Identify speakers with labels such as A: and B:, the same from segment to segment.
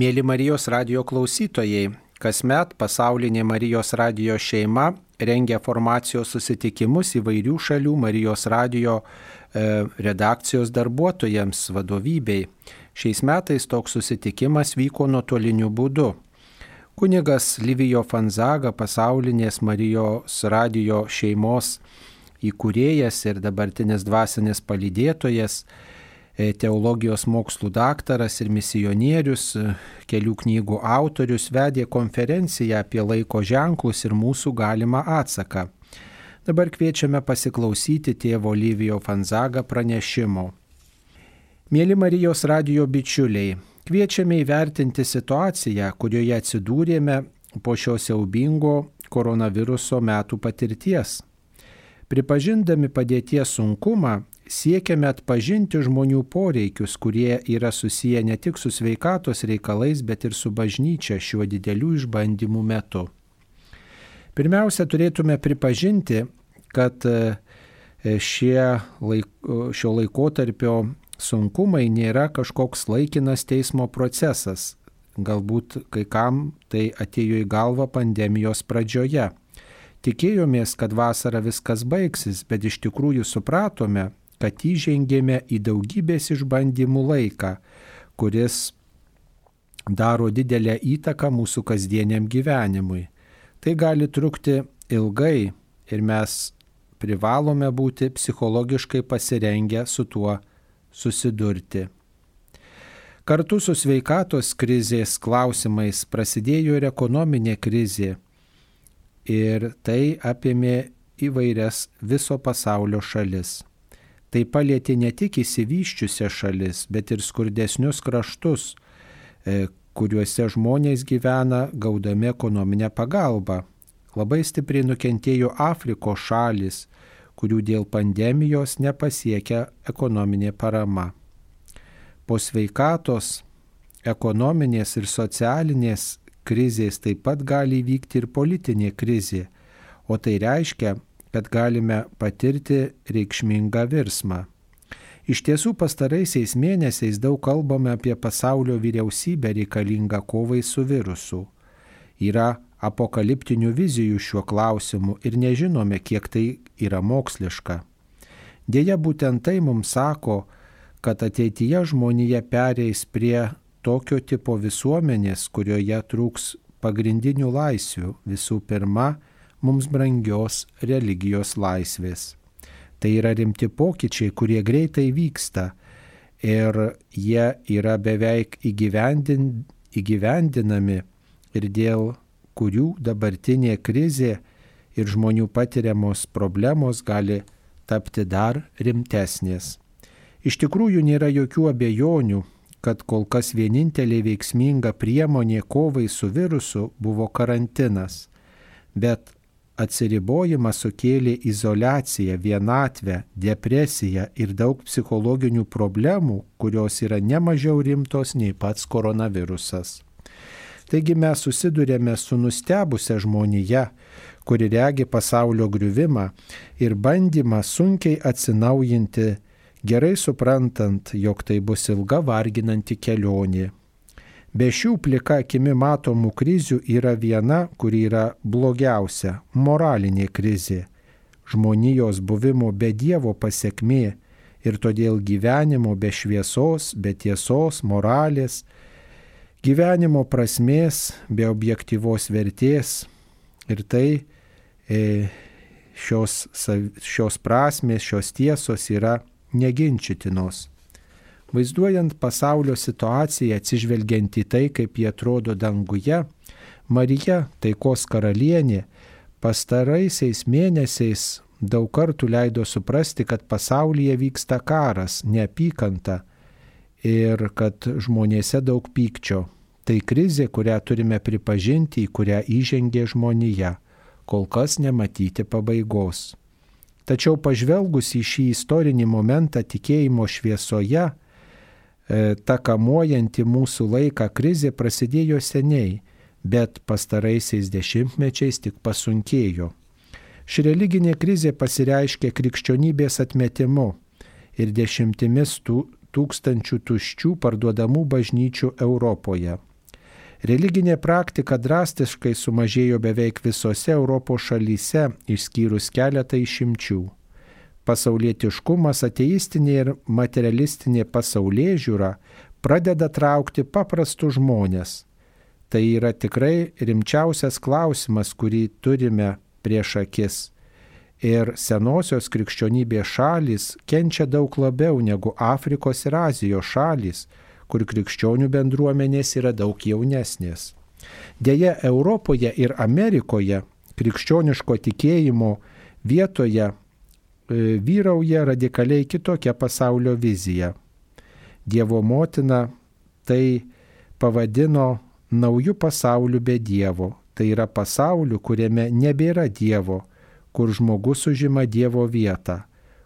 A: Mėly Marijos radio klausytojai, kasmet pasaulinė Marijos radio šeima rengia formacijos susitikimus įvairių šalių Marijos radio e, redakcijos darbuotojams, vadovybei. Šiais metais toks susitikimas vyko nuotoliniu būdu. Kunigas Livijo Fanzaga, pasaulinės Marijos radio šeimos įkūrėjas ir dabartinis dvasinis palydėtojas, teologijos mokslų daktaras ir misionierius, e, kelių knygų autorius, vedė konferenciją apie laiko ženklus ir mūsų galimą atsaką. Dabar kviečiame pasiklausyti tėvo Lyvijo Fanzaga pranešimo. Mėly Marijos radio bičiuliai, kviečiame įvertinti situaciją, kurioje atsidūrėme po šio siaubingo koronaviruso metų patirties. Pripažindami padėties sunkumą, siekiame atpažinti žmonių poreikius, kurie yra susiję ne tik su sveikatos reikalais, bet ir su bažnyčia šiuo didelių išbandymų metu. Pirmiausia, turėtume pripažinti, kad e, šie laik, šio laikotarpio sunkumai nėra kažkoks laikinas teismo procesas. Galbūt kai kam tai atėjo į galvą pandemijos pradžioje. Tikėjomės, kad vasara viskas baigsis, bet iš tikrųjų supratome, kad įžengėme į daugybės išbandymų laiką, kuris daro didelę įtaką mūsų kasdieniam gyvenimui. Tai gali trukti ilgai ir mes privalome būti psichologiškai pasirengę su tuo susidurti. Kartu su sveikatos krizės klausimais prasidėjo ir ekonominė krizė ir tai apėmė įvairias viso pasaulio šalis. Tai palėtė ne tik įsivyščiusią šalis, bet ir skurdesnius kraštus, e, kuriuose žmonės gyvena gaudami ekonominę pagalbą. Labai stipriai nukentėjo Afrikos šalis, kurių dėl pandemijos nepasiekia ekonominė parama. Po sveikatos, ekonominės ir socialinės krizės taip pat gali įvykti ir politinė krizė, o tai reiškia, kad galime patirti reikšmingą virsmą. Iš tiesų pastaraisiais mėnesiais daug kalbame apie pasaulio vyriausybę reikalingą kovai su virusu. Yra apokaliptinių vizijų šiuo klausimu ir nežinome, kiek tai yra moksliška. Deja, būtent tai mums sako, kad ateityje žmonija pereis prie tokio tipo visuomenės, kurioje trūks pagrindinių laisvių visų pirma mums brangios religijos laisvės. Tai yra rimti pokyčiai, kurie greitai vyksta ir jie yra beveik įgyvendin, įgyvendinami ir dėl kurių dabartinė krizė ir žmonių patiriamos problemos gali tapti dar rimtesnės. Iš tikrųjų nėra jokių abejonių, kad kol kas vienintelė veiksminga priemonė kovai su virusu buvo karantinas, bet atsiribojimas sukėlė izolaciją, vienatvę, depresiją ir daug psichologinių problemų, kurios yra nemažiau rimtos nei pats koronavirusas. Taigi mes susidurėme su nustebusią žmoniją, kuri regi pasaulio griuvimą ir bandymą sunkiai atsinaujinti, gerai suprantant, jog tai bus ilga varginanti kelionė. Be šių plika akimi matomų krizių yra viena, kuri yra blogiausia - moralinė krizė. Žmonijos buvimo be Dievo pasiekmė ir todėl gyvenimo be šviesos, be tiesos, moralės, gyvenimo prasmės, be objektyvos vertės. Ir tai e, šios, šios prasmės, šios tiesos yra neginčytinos. Vaizduojant pasaulio situaciją, atsižvelgiant į tai, kaip jie atrodo danguje, Marija, taikos karalienė, pastaraisiais mėnesiais daug kartų leido suprasti, kad pasaulyje vyksta karas, neapykanta ir kad žmonėse daug pykčio. Tai krizė, kurią turime pripažinti, į kurią įžengė žmonija, kol kas nematyti pabaigos. Tačiau pažvelgus į šį istorinį momentą tikėjimo šviesoje, ta kamuojanti mūsų laiką krizė prasidėjo seniai, bet pastaraisiais dešimtmečiais tik pasunkėjo. Ši religinė krizė pasireiškė krikščionybės atmetimu ir dešimtimis tų, tūkstančių tuščių parduodamų bažnyčių Europoje. Religinė praktika drastiškai sumažėjo beveik visose Europos šalyse, išskyrus keletą išimčių. Pasaulietiškumas, ateistinė ir materialistinė pasaulyje žiūra pradeda traukti paprastus žmonės. Tai yra tikrai rimčiausias klausimas, kurį turime prieš akis. Ir senosios krikščionybės šalis kenčia daug labiau negu Afrikos ir Azijos šalis, kur krikščionių bendruomenės yra daug jaunesnės. Deja, Europoje ir Amerikoje krikščioniško tikėjimo vietoje vyrauja radikaliai kitokia pasaulio vizija. Dievo motina tai pavadino naujų pasaulių be Dievo. Tai yra pasaulių, kuriame nebėra Dievo, kur žmogus užima Dievo vietą,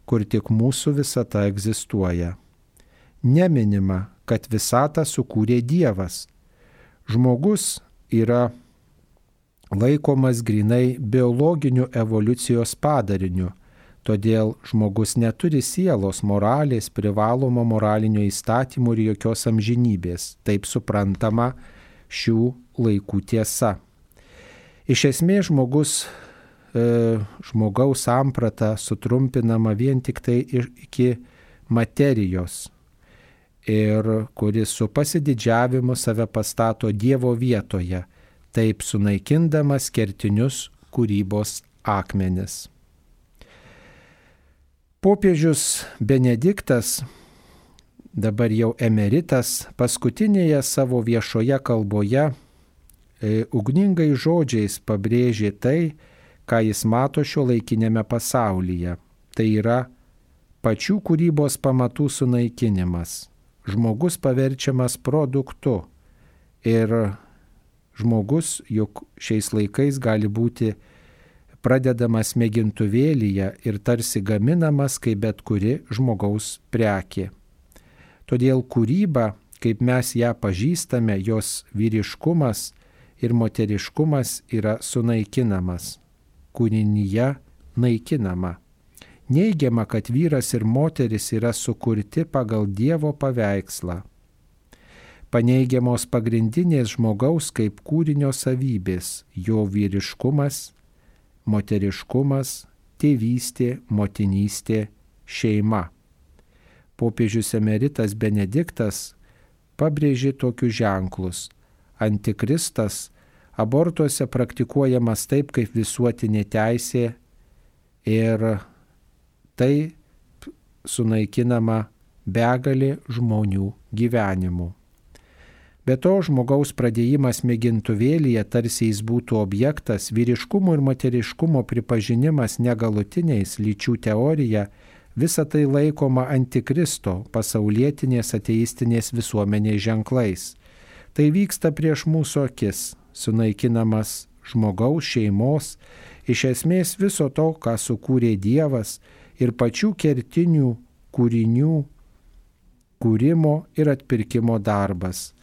A: kur tik mūsų visata egzistuoja. Neminima, kad visatą sukūrė Dievas. Žmogus yra laikomas grinai biologiniu evoliucijos padariniu, todėl žmogus neturi sielos, moralės, privalomo moralinio įstatymo ir jokios amžinybės. Taip suprantama šių laikų tiesa. Iš esmės žmogus, e, žmogaus samprata sutrumpinama vien tik tai iki materijos ir kuris su pasididžiavimu save pastato Dievo vietoje, taip sunaikindamas kertinius kūrybos akmenis. Popiežius Benediktas, dabar jau emeritas, paskutinėje savo viešoje kalboje e, ugningai žodžiais pabrėžė tai, ką jis mato šio laikinėme pasaulyje. Tai yra pačių kūrybos pamatų sunaikinimas žmogus paverčiamas produktu. Ir žmogus juk šiais laikais gali būti pradedamas mėgintuvėlyje ir tarsi gaminamas kaip bet kuri žmogaus prekė. Todėl kūryba, kaip mes ją pažįstame, jos vyriškumas ir moteriškumas yra sunaikinamas. Kūrinyje naikinama. Neigiama, kad vyras ir moteris yra sukurti pagal Dievo paveikslą. Paneigiamos pagrindinės žmogaus kaip kūrinio savybės - jo vyriškumas, moteriškumas, tėvystė, motinystė, šeima. Popiežius emeritas Benediktas pabrėžė tokius ženklus. Antikristas abortuose praktikuojamas taip kaip visuotinė teisė ir tai sunaikinama begalė žmonių gyvenimų. Be to, žmogaus pradėjimas mėgintuvėlyje, tarsi jis būtų objektas, vyriškumo ir moteriškumo pripažinimas negalutiniais lyčių teorija, visa tai laikoma antikristo pasaulietinės ateistinės visuomenės ženklais. Tai vyksta prieš mūsų akis, sunaikinamas žmogaus šeimos, iš esmės viso to, ką sukūrė Dievas ir pačių kertinių kūrinių kūrimo ir atpirkimo darbas.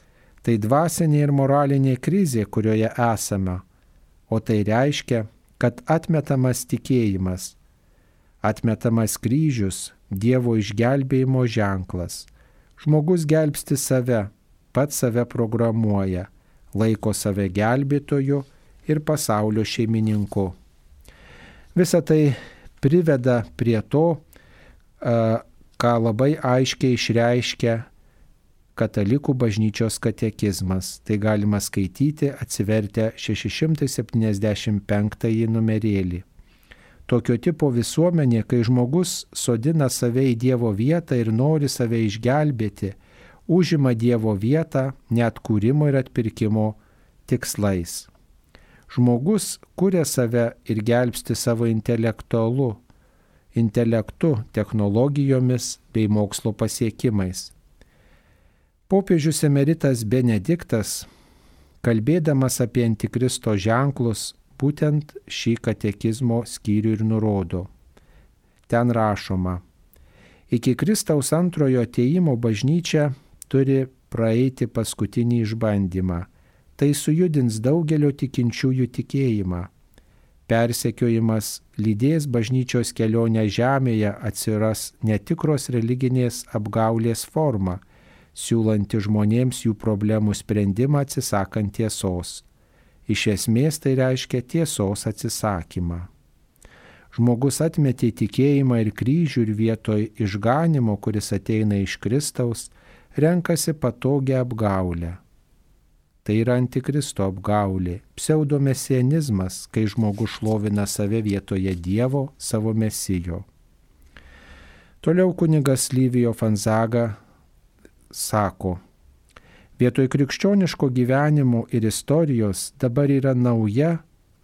A: Tai dvasinė ir moralinė krizė, kurioje esame, o tai reiškia, kad atmetamas tikėjimas, atmetamas kryžius, Dievo išgelbėjimo ženklas. Žmogus gelbsti save, pats save programuoja, laiko save gelbėtoju ir pasaulio šeimininku. Visą tai priveda prie to, ką labai aiškiai išreiškia katalikų bažnyčios katekizmas. Tai galima skaityti atsivertę 675 numerėlį. Tokio tipo visuomenė, kai žmogus sodina save į Dievo vietą ir nori save išgelbėti, užima Dievo vietą net kūrimo ir atpirkimo tikslais. Žmogus kuria save ir gelbsti savo intelektualu, intelektu, technologijomis bei mokslo pasiekimais. Popiežius emeritas Benediktas, kalbėdamas apie antikristo ženklus, būtent šį katekizmo skyrių ir nurodo. Ten rašoma, iki Kristaus antrojo ateimo bažnyčia turi praeiti paskutinį išbandymą Tai sujudins daugelio tikinčiųjų tikėjimą. Persekiojimas lydės bažnyčios kelionę žemėje atsiras netikros religinės apgaulės forma, siūlanti žmonėms jų problemų sprendimą atsisakant tiesos. Iš esmės tai reiškia tiesos atsisakymą. Žmogus atmetė tikėjimą ir kryžių ir vietoj išganimo, kuris ateina iš Kristaus, renkasi patogią apgaulę. Tai yra antikristo apgaulė, pseudomesienizmas, kai žmogus šlovina save vietoje Dievo, savo mesijo. Toliau kunigas Lyvijo Fanzaga sako, vietoj krikščioniško gyvenimo ir istorijos dabar yra nauja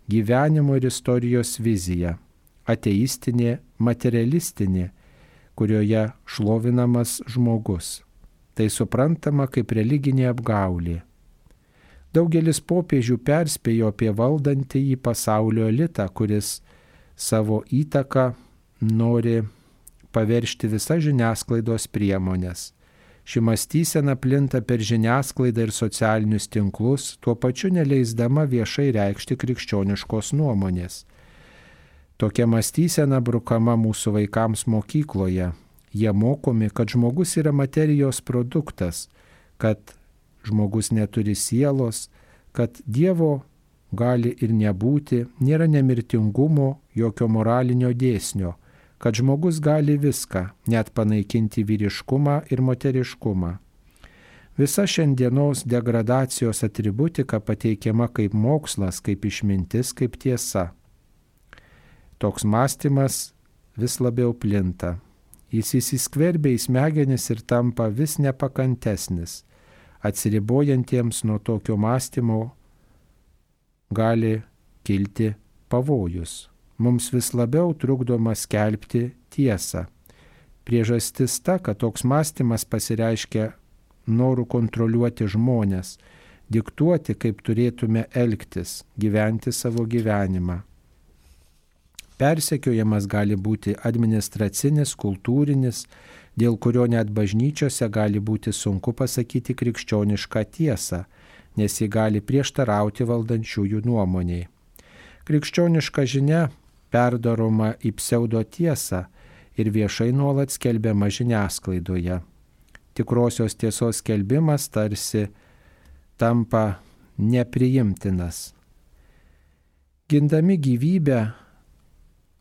A: gyvenimo ir istorijos vizija - ateistinė, materialistinė, kurioje šlovinamas žmogus. Tai suprantama kaip religinė apgaulė. Daugelis popiežių perspėjo apie valdantįjį pasaulio elitą, kuris savo įtaką nori paveršti visas žiniasklaidos priemonės. Ši mąstysena plinta per žiniasklaidą ir socialinius tinklus, tuo pačiu neleisdama viešai reikšti krikščioniškos nuomonės. Tokia mąstysena brukama mūsų vaikams mokykloje. Jie mokomi, kad žmogus yra materijos produktas, kad žmogus neturi sielos, kad Dievo gali ir nebūti, nėra nemirtingumo, jokio moralinio dėsnio, kad žmogus gali viską, net panaikinti vyriškumą ir moteriškumą. Visa šiandienos degradacijos atributika pateikiama kaip mokslas, kaip išmintis, kaip tiesa. Toks mąstymas vis labiau plinta. Jis įsiskverbia į smegenis ir tampa vis nepakantesnis atsiribojantiems nuo tokio mąstymo gali kilti pavojus. Mums vis labiau trukdoma skelbti tiesą. Priežastis ta, kad toks mąstymas pasireiškia noru kontroliuoti žmonės, diktuoti, kaip turėtume elgtis, gyventi savo gyvenimą. Persekiojamas gali būti administracinis, kultūrinis, dėl kurio net bažnyčiose gali būti sunku pasakyti krikščionišką tiesą, nes ji gali prieštarauti valdančiųjų nuomoniai. Krikščioniška žinia perdaroma į pseudo tiesą ir viešai nuolat skelbiama žiniasklaidoje. Tikrosios tiesos skelbimas tarsi tampa nepriimtinas. Gindami gyvybę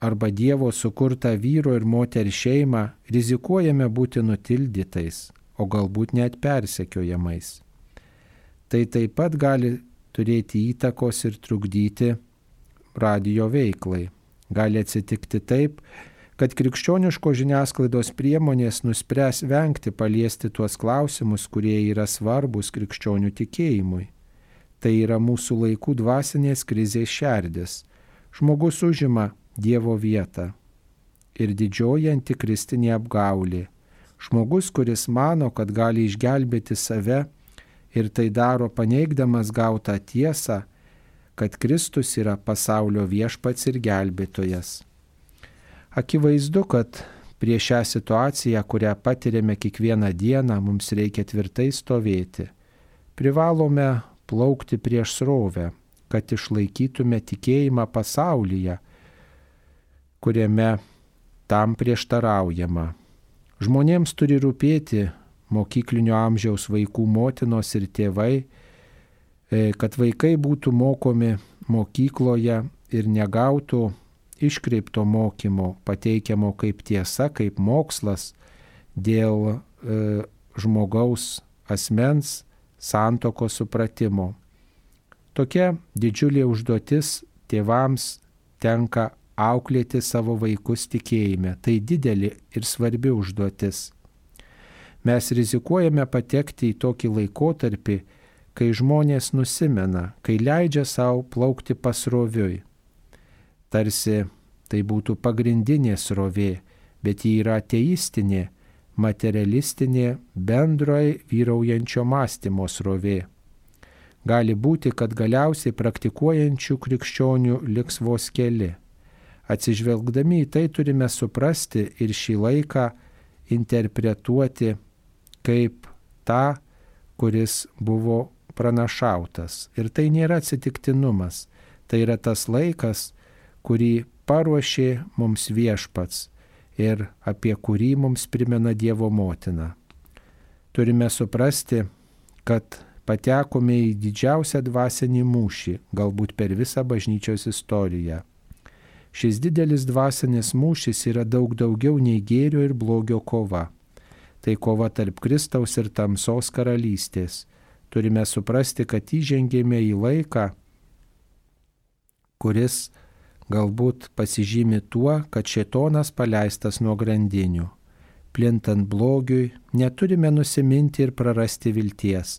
A: arba Dievo sukurtą vyro ir moterį šeimą, rizikuojame būti nutildytais, o galbūt net persekiojamais. Tai taip pat gali turėti įtakos ir trukdyti radio veiklai. Gali atsitikti taip, kad krikščioniško žiniasklaidos priemonės nuspręs vengti paliesti tuos klausimus, kurie yra svarbus krikščionių tikėjimui. Tai yra mūsų laikų dvasinės krizės šerdis. Žmogus užima Dievo vietą. Ir didžioji antikristinė apgaulė. Žmogus, kuris mano, kad gali išgelbėti save ir tai daro paneigdamas gautą tiesą, kad Kristus yra pasaulio viešpats ir gelbėtojas. Akivaizdu, kad prieš šią situaciją, kurią patiriame kiekvieną dieną, mums reikia tvirtai stovėti. Privalome plaukti prieš srovę, kad išlaikytume tikėjimą pasaulyje, kuriame tam prieštaraujama. Žmonėms turi rūpėti mokyklinio amžiaus vaikų motinos ir tėvai, kad vaikai būtų mokomi mokykloje ir negautų iškreipto mokymo, pateikiamo kaip tiesa, kaip mokslas dėl e, žmogaus asmens santoko supratimo. Tokia didžiulė užduotis tėvams tenka auklėti savo vaikus tikėjime. Tai didelė ir svarbi užduotis. Mes rizikuojame patekti į tokį laikotarpį, kai žmonės nusimena, kai leidžia savo plaukti pasroviui. Tarsi tai būtų pagrindinė srovė, bet ji yra ateistinė, materialistinė, bendroji vyraujančio mąstymo srovė. Gali būti, kad galiausiai praktikuojančių krikščionių liks vos keli Atsižvelgdami į tai turime suprasti ir šį laiką interpretuoti kaip tą, kuris buvo pranašautas. Ir tai nėra atsitiktinumas, tai yra tas laikas, kurį paruošė mums viešpats ir apie kurį mums primena Dievo motina. Turime suprasti, kad patekome į didžiausią dvasinį mūšį, galbūt per visą bažnyčios istoriją. Šis didelis dvasinis mūšis yra daug daugiau nei gėrio ir blogio kova. Tai kova tarp Kristaus ir tamsos karalystės. Turime suprasti, kad įžengėme į laiką, kuris galbūt pasižymi tuo, kad šetonas paleistas nuo grandinių. Plintant blogiui, neturime nusiminti ir prarasti vilties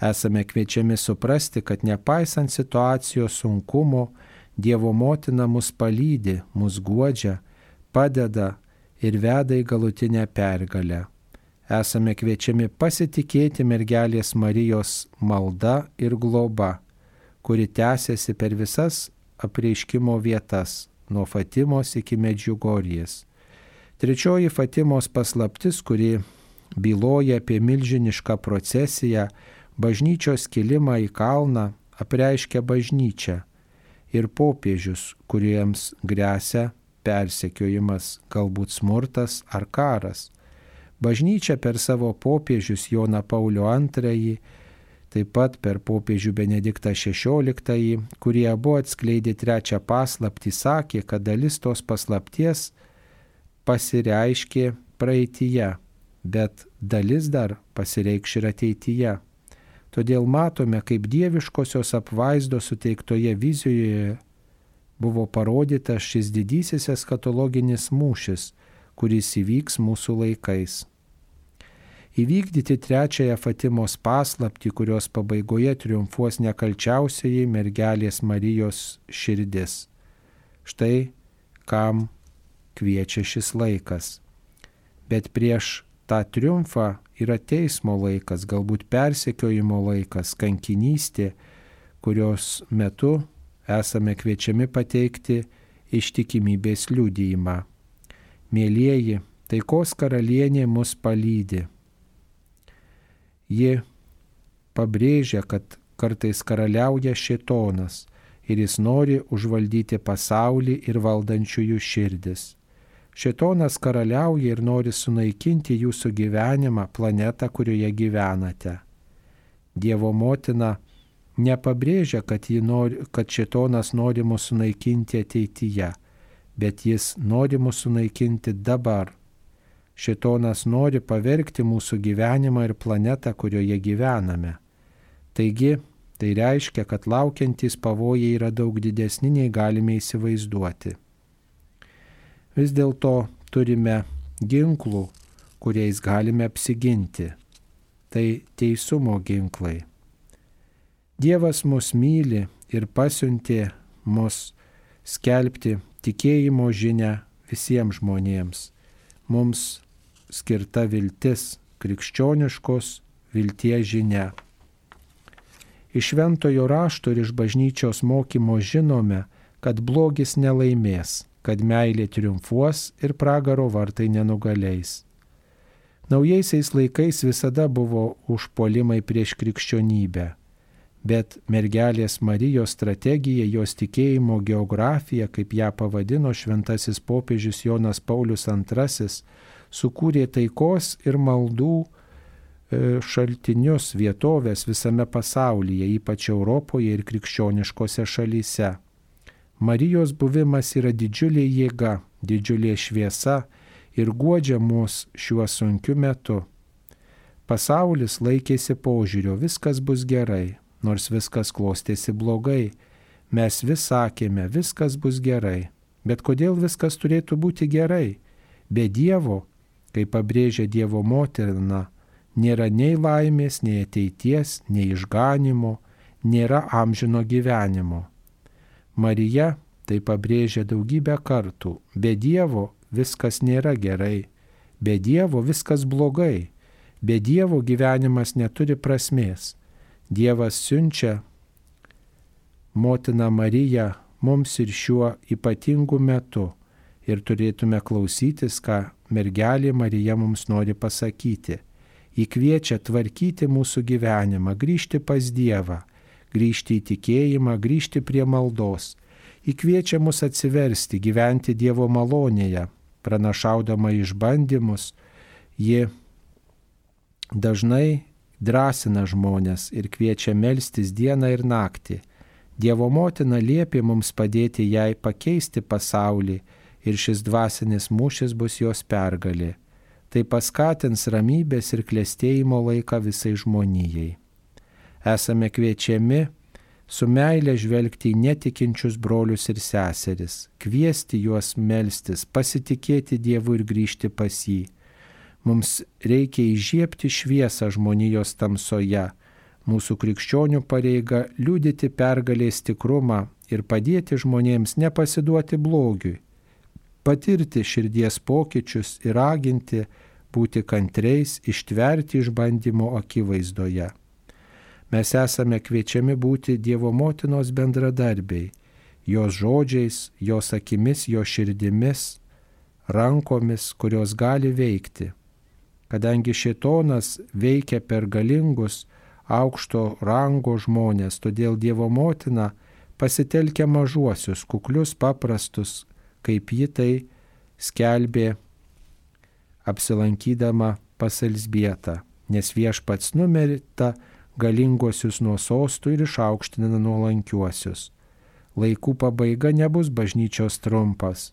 A: esame kviečiami suprasti, kad nepaisant situacijos sunkumo, Dievo motina mus palydi, mus guodžia, padeda ir veda į galutinę pergalę. Esame kviečiami pasitikėti mergelės Marijos malda ir globa, kuri tęsiasi per visas apreiškimo vietas, nuo Fatimos iki Medžiugorijas. Trečioji Fatimos paslaptis, kuri byloja apie milžinišką procesiją, bažnyčios kilimą į kalną apreiškia bažnyčia ir popiežius, kuriems grėsia persekiojimas, galbūt smurtas ar karas. Bažnyčia per savo popiežius Joną Paulio II, taip pat per popiežių Benediktą XVI, kurie abu atskleidė trečią paslaptį, sakė, kad dalis tos paslapties pasireiškė praeitie, bet dalis dar pasireikš ir ateityje. Todėl matome, kaip dieviškosios apvaizdos suteiktoje vizijoje buvo parodytas šis didysis eskatologinis mūšis, kuris įvyks mūsų laikais. Įvykdyti trečiąją Fatimos paslapti, kurios pabaigoje triumfuos nekalčiausiai mergelės Marijos širdis. Štai kam kviečia šis laikas. Bet prieš tą triumfą yra teismo laikas, galbūt persekiojimo laikas, kankinystė, kurios metu esame kviečiami pateikti ištikimybės liūdėjimą. Mėlyjeji, taikos karalienė mus palydi. Ji pabrėžia, kad kartais karaliauja šitonas ir jis nori užvaldyti pasaulį ir valdančiųjų širdis. Šetonas karaliauja ir nori sunaikinti jūsų gyvenimą, planetą, kurioje gyvenate. Dievo motina nepabrėžia, kad, nori, kad šetonas nori mūsų sunaikinti ateityje, bet jis nori mūsų sunaikinti dabar. Šetonas nori pavergti mūsų gyvenimą ir planetą, kurioje gyvename. Taigi, tai reiškia, kad laukiantys pavojai yra daug didesni nei galime įsivaizduoti. Vis dėlto turime ginklų, kuriais galime apsiginti. Tai teisumo ginklai. Dievas mus myli ir pasiuntė mus skelbti tikėjimo žinę visiems žmonėms. Mums skirta viltis, krikščioniškos vilties žinia. Iš šventojo rašto ir iš bažnyčios mokymo žinome, kad blogis nelaimės kad meilė triumfuos ir pragaro vartai nenugalės. Naujaisiais laikais visada buvo užpolimai prieš krikščionybę, bet mergelės Marijos strategija, jos tikėjimo geografija, kaip ją pavadino šventasis popiežius Jonas Paulius II, sukūrė taikos ir maldų e, šaltinius vietovės visame pasaulyje, ypač Europoje ir krikščioniškose šalyse. Marijos buvimas yra didžiulė jėga, didžiulė šviesa ir guodžia mus šiuo sunkiu metu. Pasaulis laikėsi požiūrio, viskas bus gerai, nors viskas klostėsi blogai. Mes vis sakėme, viskas bus gerai. Bet kodėl viskas turėtų būti gerai? Be Dievo, kaip pabrėžia Dievo moterina, nėra nei laimės, nei ateities, nei išganimo, nėra amžino gyvenimo. Marija tai pabrėžia daugybę kartų. Be Dievo viskas nėra gerai. Be Dievo viskas blogai. Be Dievo gyvenimas neturi prasmės. Dievas siunčia motiną Mariją mums ir šiuo ypatingu metu ir turėtume klausytis, ką mergelė Marija mums nori pasakyti. Ji kviečia tvarkyti mūsų gyvenimą, grįžti pas Dievą, grįžti į tikėjimą, grįžti prie maldos. Įkviečia mus atsiversti, gyventi Dievo malonėje, pranašaudama išbandymus, ji dažnai drąsina žmonės ir kviečia melstis dieną ir naktį. Dievo motina liepia mums padėti jai pakeisti pasaulį ir šis dvasinis mūšis bus jos pergalė. Tai paskatins ramybės ir klėstėjimo laiką visai žmonijai. Esame kviečiami su meilė žvelgti į netikinčius brolius ir seseris, kviesti juos melstis, pasitikėti Dievu ir grįžti pas jį. Mums reikia įžiepti šviesą žmonijos tamsoje. Mūsų krikščionių pareiga liūdyti pergalės tikrumą ir padėti žmonėms nepasiduoti blogiui, patirti širdies pokyčius ir raginti būti kantriais, ištverti išbandymo akivaizdoje. Mes esame kviečiami būti Dievo motinos bendradarbiai, jos žodžiais, jos akimis, jos širdimis, rankomis, kurios gali veikti. Kadangi šitonas veikia per galingus, aukšto rango žmonės, todėl Dievo motina pasitelkia mažuosius, kuklius, paprastus, kaip ji tai skelbė apsilankydama pas Elsbietą, nes viešpats numerita galinguosius nuo sostų ir išaukština nuolankiuosius. Laikų pabaiga nebus bažnyčios trumpas.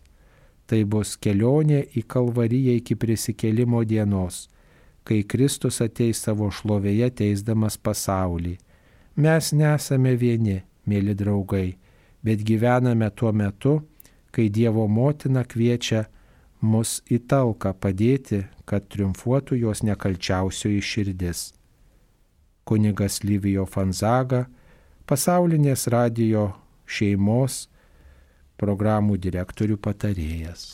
A: Tai bus kelionė į Kalvariją iki prisikėlimo dienos, kai Kristus ateis savo šlovėje teisdamas pasaulį. Mes nesame vieni, mėly draugai, bet gyvename tuo metu, kai Dievo motina kviečia mus į talką padėti, kad triumfuotų jos nekalčiausioji širdis. Kunigas Lyvijo Fanzaga, pasaulinės radio šeimos programų direktorių patarėjas.